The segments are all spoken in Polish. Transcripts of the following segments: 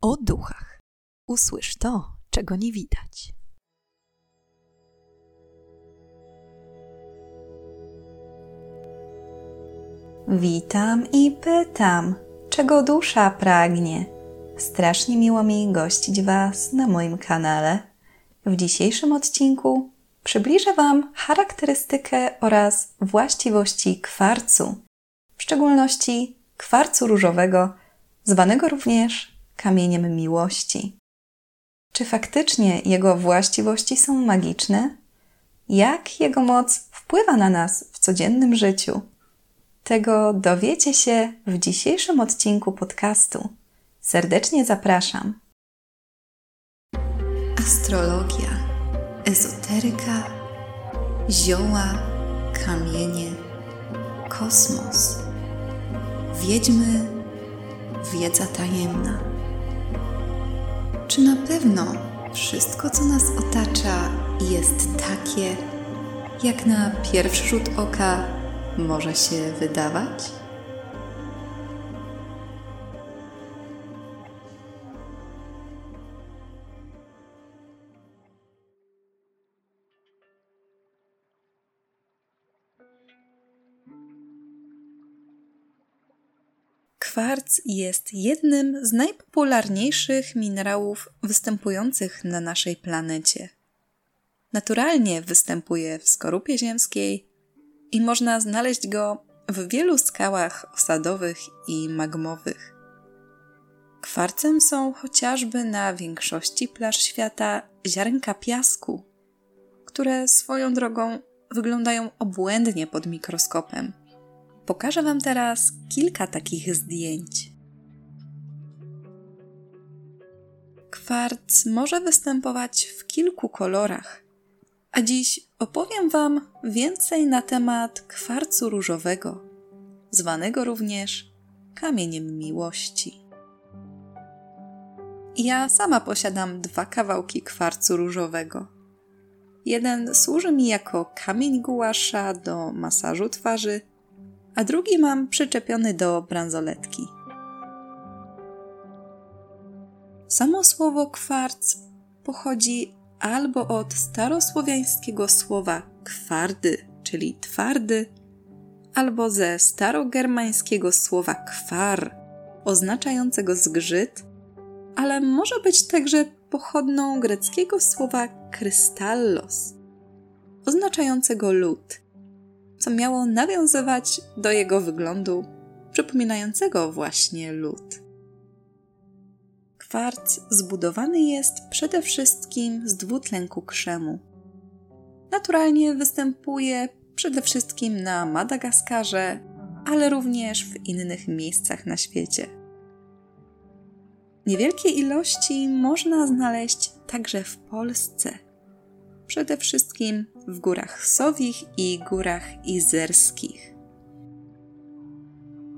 o duchach. Usłysz to, czego nie widać. Witam i pytam, czego dusza pragnie. Strasznie miło mi gościć Was na moim kanale. W dzisiejszym odcinku przybliżę Wam charakterystykę oraz właściwości kwarcu, w szczególności kwarcu różowego, zwanego również kamieniem miłości. Czy faktycznie jego właściwości są magiczne? Jak jego moc wpływa na nas w codziennym życiu? Tego dowiecie się w dzisiejszym odcinku podcastu. Serdecznie zapraszam. Astrologia, ezoteryka, zioła, kamienie, kosmos, wiedźmy, wiedza tajemna. Czy na pewno wszystko, co nas otacza, jest takie, jak na pierwszy rzut oka może się wydawać? Kwarc jest jednym z najpopularniejszych minerałów występujących na naszej planecie. Naturalnie występuje w skorupie ziemskiej i można znaleźć go w wielu skałach osadowych i magmowych. Kwarcem są chociażby na większości plaż świata ziarnka piasku, które swoją drogą wyglądają obłędnie pod mikroskopem Pokażę Wam teraz kilka takich zdjęć. Kwarc może występować w kilku kolorach, a dziś opowiem Wam więcej na temat kwarcu różowego, zwanego również kamieniem miłości. Ja sama posiadam dwa kawałki kwarcu różowego. Jeden służy mi jako kamień gułasza do masażu twarzy, a drugi mam przyczepiony do bransoletki. Samo słowo kwarc pochodzi albo od starosłowiańskiego słowa kwardy, czyli twardy, albo ze starogermańskiego słowa kwar, oznaczającego zgrzyt, ale może być także pochodną greckiego słowa krystallos, oznaczającego lód co miało nawiązywać do jego wyglądu przypominającego właśnie lód. Kwarc zbudowany jest przede wszystkim z dwutlenku krzemu. Naturalnie występuje przede wszystkim na Madagaskarze, ale również w innych miejscach na świecie. Niewielkie ilości można znaleźć także w Polsce – przede wszystkim w górach Sowich i górach Izerskich.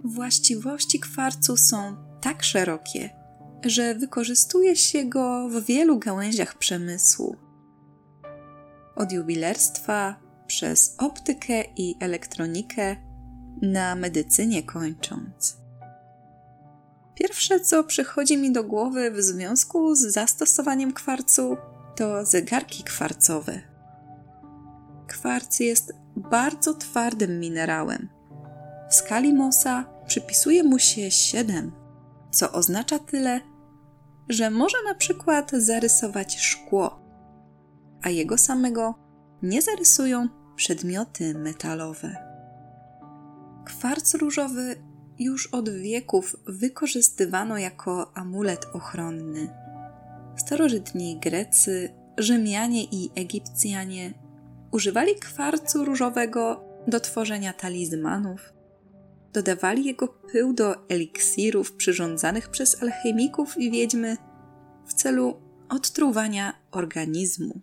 Właściwości kwarcu są tak szerokie, że wykorzystuje się go w wielu gałęziach przemysłu. Od jubilerstwa przez optykę i elektronikę na medycynie kończąc. Pierwsze, co przychodzi mi do głowy w związku z zastosowaniem kwarcu, to zegarki kwarcowe. Kwarc jest bardzo twardym minerałem. W skali Mosa przypisuje mu się 7, co oznacza tyle, że może na przykład zarysować szkło, a jego samego nie zarysują przedmioty metalowe. Kwarc różowy już od wieków wykorzystywano jako amulet ochronny starożytni Grecy, Rzymianie i Egipcjanie używali kwarcu różowego do tworzenia talizmanów. Dodawali jego pył do eliksirów przyrządzanych przez alchemików i wiedźmy w celu odtruwania organizmu.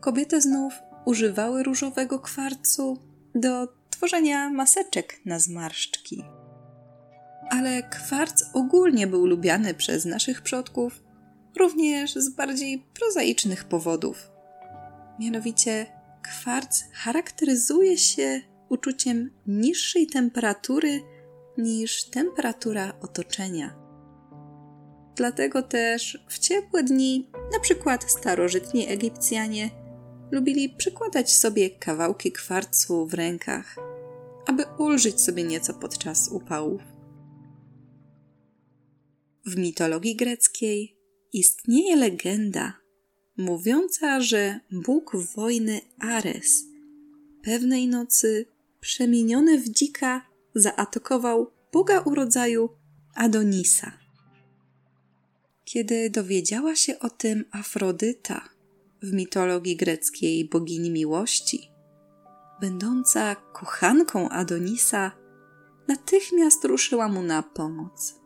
Kobiety znów używały różowego kwarcu do tworzenia maseczek na zmarszczki. Ale kwarc ogólnie był lubiany przez naszych przodków również z bardziej prozaicznych powodów. Mianowicie kwarc charakteryzuje się uczuciem niższej temperatury niż temperatura otoczenia. Dlatego też w ciepłe dni, na przykład starożytni Egipcjanie, lubili przykładać sobie kawałki kwarcu w rękach, aby ulżyć sobie nieco podczas upałów. W mitologii greckiej istnieje legenda mówiąca, że bóg wojny Ares pewnej nocy przemieniony w dzika zaatakował boga urodzaju Adonisa. Kiedy dowiedziała się o tym Afrodyta, w mitologii greckiej bogini miłości, będąca kochanką Adonisa, natychmiast ruszyła mu na pomoc.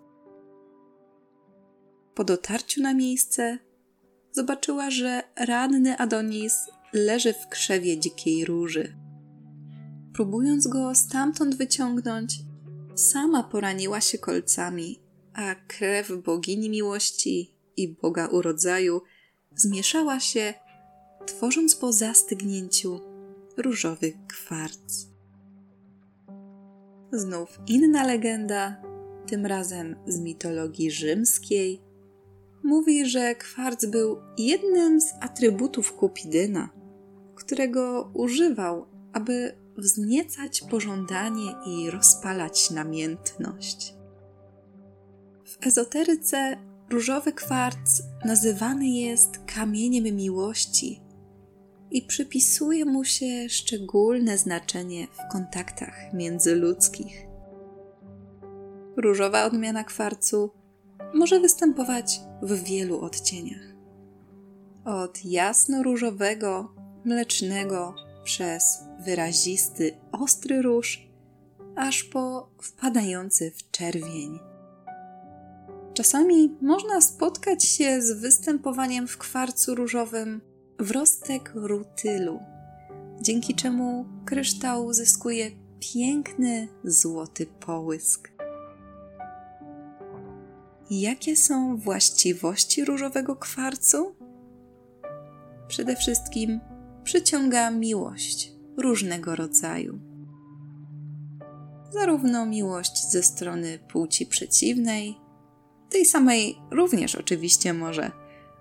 Po dotarciu na miejsce zobaczyła, że ranny Adonis leży w krzewie dzikiej róży. Próbując go stamtąd wyciągnąć, sama poraniła się kolcami, a krew bogini miłości i Boga urodzaju zmieszała się, tworząc po zastygnięciu różowy kwarc. Znów inna legenda, tym razem z mitologii rzymskiej, mówi, że kwarc był jednym z atrybutów Kupidyna, którego używał, aby wzniecać pożądanie i rozpalać namiętność. W ezoteryce różowy kwarc nazywany jest kamieniem miłości i przypisuje mu się szczególne znaczenie w kontaktach międzyludzkich. Różowa odmiana kwarcu może występować w wielu odcieniach. Od jasno-różowego, mlecznego, przez wyrazisty, ostry róż, aż po wpadający w czerwień. Czasami można spotkać się z występowaniem w kwarcu różowym wrostek rutylu, dzięki czemu kryształ uzyskuje piękny złoty połysk. Jakie są właściwości różowego kwarcu? Przede wszystkim przyciąga miłość różnego rodzaju. Zarówno miłość ze strony płci przeciwnej, tej samej również oczywiście może.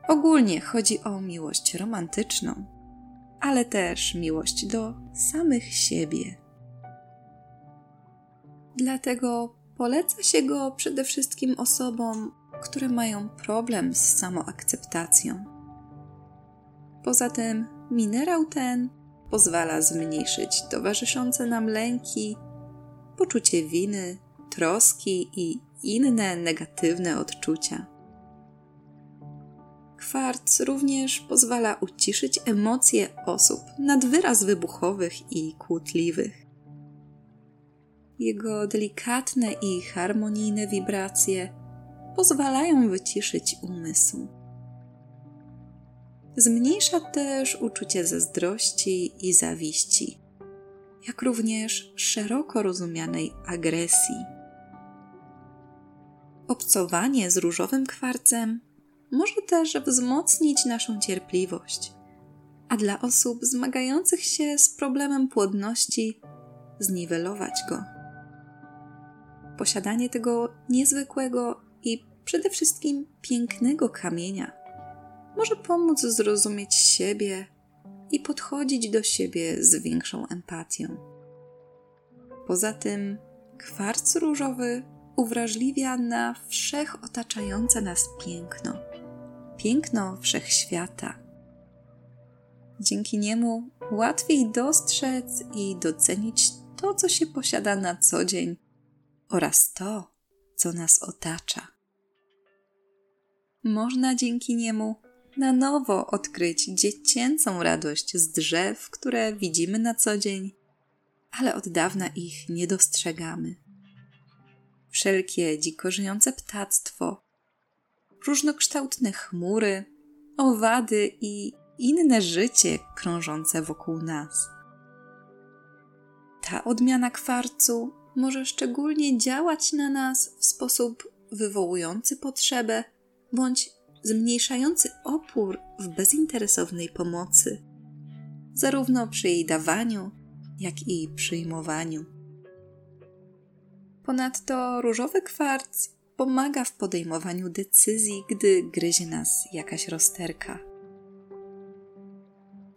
Ogólnie chodzi o miłość romantyczną, ale też miłość do samych siebie. Dlatego poleca się go przede wszystkim osobom, które mają problem z samoakceptacją. Poza tym, minerał ten pozwala zmniejszyć towarzyszące nam lęki, poczucie winy, troski i inne negatywne odczucia. Kwarc również pozwala uciszyć emocje osób nad wyraz wybuchowych i kłótliwych. Jego delikatne i harmonijne wibracje pozwalają wyciszyć umysł. Zmniejsza też uczucie zazdrości i zawiści, jak również szeroko rozumianej agresji. Obcowanie z różowym kwarcem może też wzmocnić naszą cierpliwość, a dla osób zmagających się z problemem płodności zniwelować go. Posiadanie tego niezwykłego i przede wszystkim pięknego kamienia może pomóc zrozumieć siebie i podchodzić do siebie z większą empatią. Poza tym, kwarc różowy uwrażliwia na wszech otaczające nas piękno, piękno wszechświata. Dzięki niemu łatwiej dostrzec i docenić to, co się posiada na co dzień oraz to, co nas otacza. Można dzięki niemu na nowo odkryć dziecięcą radość z drzew, które widzimy na co dzień, ale od dawna ich nie dostrzegamy. Wszelkie dziko żyjące ptactwo, różnokształtne chmury, owady i inne życie krążące wokół nas. Ta odmiana kwarcu może szczególnie działać na nas w sposób wywołujący potrzebę bądź zmniejszający opór w bezinteresownej pomocy, zarówno przy jej dawaniu, jak i przyjmowaniu. Ponadto różowy kwarc pomaga w podejmowaniu decyzji, gdy gryzie nas jakaś rozterka.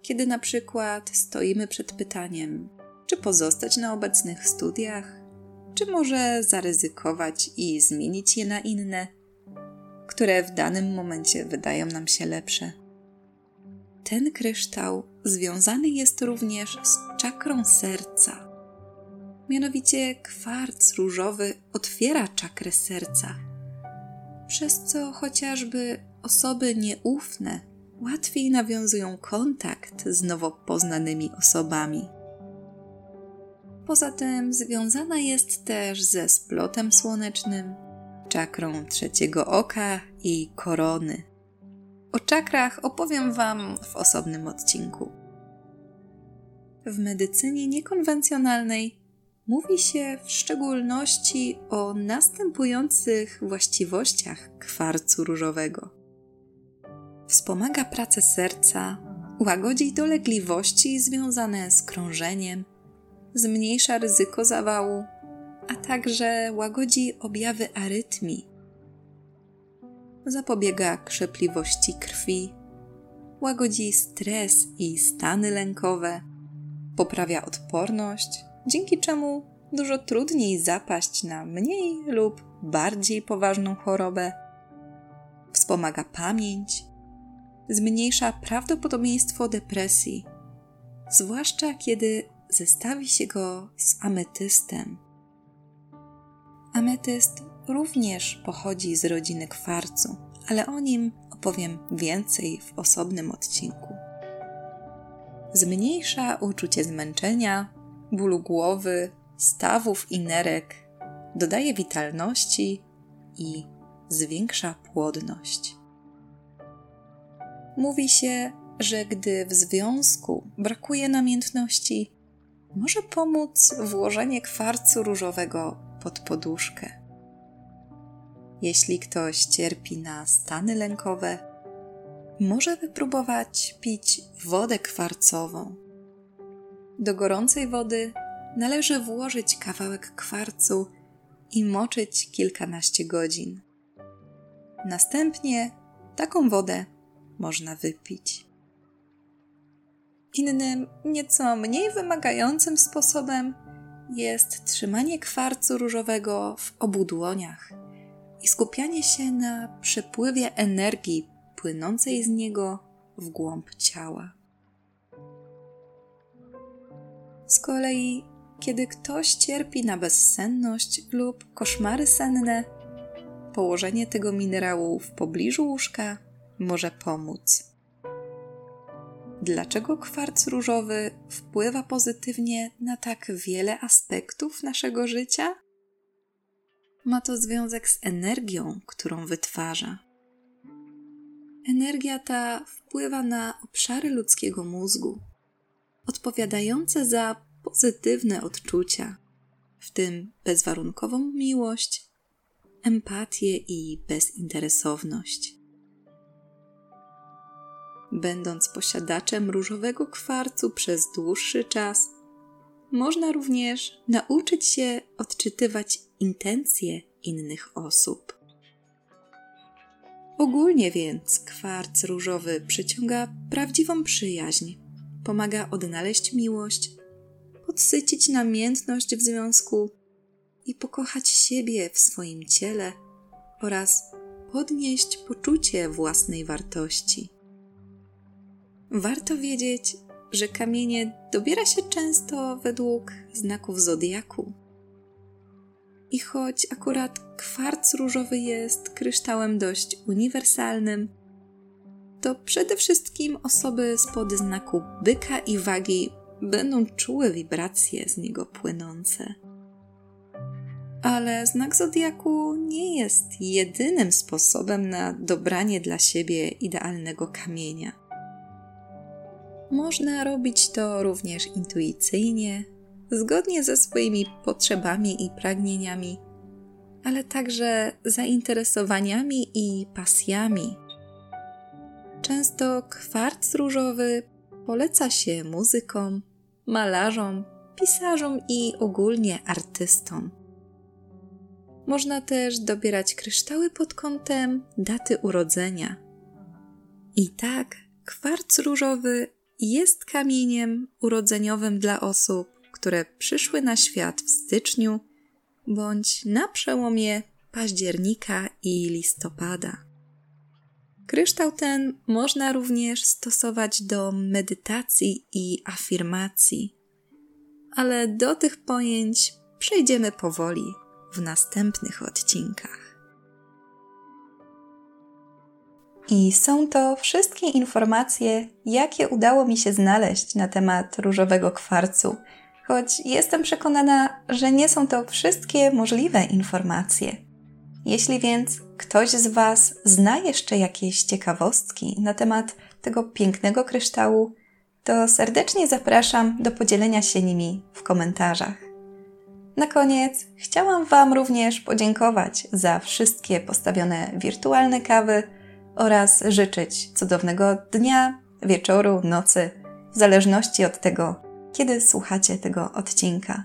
Kiedy na przykład stoimy przed pytaniem, czy pozostać na obecnych studiach, czy może zaryzykować i zmienić je na inne, które w danym momencie wydają nam się lepsze. Ten kryształ związany jest również z czakrą serca. Mianowicie kwarc różowy otwiera czakrę serca, przez co chociażby osoby nieufne łatwiej nawiązują kontakt z nowo poznanymi osobami. Poza tym związana jest też ze splotem słonecznym, czakrą trzeciego oka i korony. O czakrach opowiem Wam w osobnym odcinku. W medycynie niekonwencjonalnej mówi się w szczególności o następujących właściwościach kwarcu różowego. Wspomaga pracę serca, łagodzi dolegliwości związane z krążeniem, zmniejsza ryzyko zawału, a także łagodzi objawy arytmii. Zapobiega krzepliwości krwi, łagodzi stres i stany lękowe, poprawia odporność, dzięki czemu dużo trudniej zapaść na mniej lub bardziej poważną chorobę. Wspomaga pamięć, zmniejsza prawdopodobieństwo depresji, zwłaszcza kiedy zestawi się go z ametystem. Ametyst również pochodzi z rodziny kwarcu, ale o nim opowiem więcej w osobnym odcinku. Zmniejsza uczucie zmęczenia, bólu głowy, stawów i nerek, dodaje witalności i zwiększa płodność. Mówi się, że gdy w związku brakuje namiętności, może pomóc włożenie kwarcu różowego pod poduszkę. Jeśli ktoś cierpi na stany lękowe, może wypróbować pić wodę kwarcową. Do gorącej wody należy włożyć kawałek kwarcu i moczyć kilkanaście godzin. Następnie taką wodę można wypić. Innym, nieco mniej wymagającym sposobem jest trzymanie kwarcu różowego w obu dłoniach i skupianie się na przepływie energii płynącej z niego w głąb ciała. Z kolei, kiedy ktoś cierpi na bezsenność lub koszmary senne, położenie tego minerału w pobliżu łóżka może pomóc. Dlaczego kwarc różowy wpływa pozytywnie na tak wiele aspektów naszego życia? Ma to związek z energią, którą wytwarza. Energia ta wpływa na obszary ludzkiego mózgu, odpowiadające za pozytywne odczucia, w tym bezwarunkową miłość, empatię i bezinteresowność. Będąc posiadaczem różowego kwarcu przez dłuższy czas, można również nauczyć się odczytywać intencje innych osób. Ogólnie więc kwarc różowy przyciąga prawdziwą przyjaźń, pomaga odnaleźć miłość, podsycić namiętność w związku i pokochać siebie w swoim ciele oraz podnieść poczucie własnej wartości. Warto wiedzieć, że kamienie dobiera się często według znaków zodiaku. I choć akurat kwarc różowy jest kryształem dość uniwersalnym, to przede wszystkim osoby spod znaku byka i wagi będą czuły wibracje z niego płynące. Ale znak zodiaku nie jest jedynym sposobem na dobranie dla siebie idealnego kamienia. Można robić to również intuicyjnie, zgodnie ze swoimi potrzebami i pragnieniami, ale także zainteresowaniami i pasjami. Często kwarc różowy poleca się muzykom, malarzom, pisarzom i ogólnie artystom. Można też dobierać kryształy pod kątem daty urodzenia. I tak, kwarc różowy jest kamieniem urodzeniowym dla osób, które przyszły na świat w styczniu bądź na przełomie października i listopada. Kryształ ten można również stosować do medytacji i afirmacji, ale do tych pojęć przejdziemy powoli w następnych odcinkach. I są to wszystkie informacje, jakie udało mi się znaleźć na temat różowego kwarcu, choć jestem przekonana, że nie są to wszystkie możliwe informacje. Jeśli więc ktoś z Was zna jeszcze jakieś ciekawostki na temat tego pięknego kryształu, to serdecznie zapraszam do podzielenia się nimi w komentarzach. Na koniec chciałam Wam również podziękować za wszystkie postawione wirtualne kawy oraz życzyć cudownego dnia, wieczoru, nocy, w zależności od tego, kiedy słuchacie tego odcinka.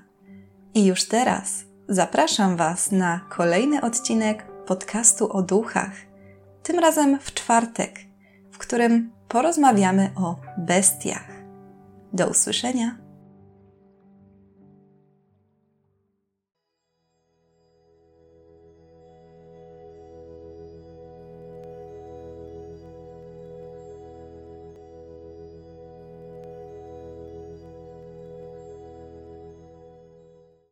I już teraz zapraszam Was na kolejny odcinek podcastu o duchach, tym razem w czwartek, w którym porozmawiamy o bestiach. Do usłyszenia!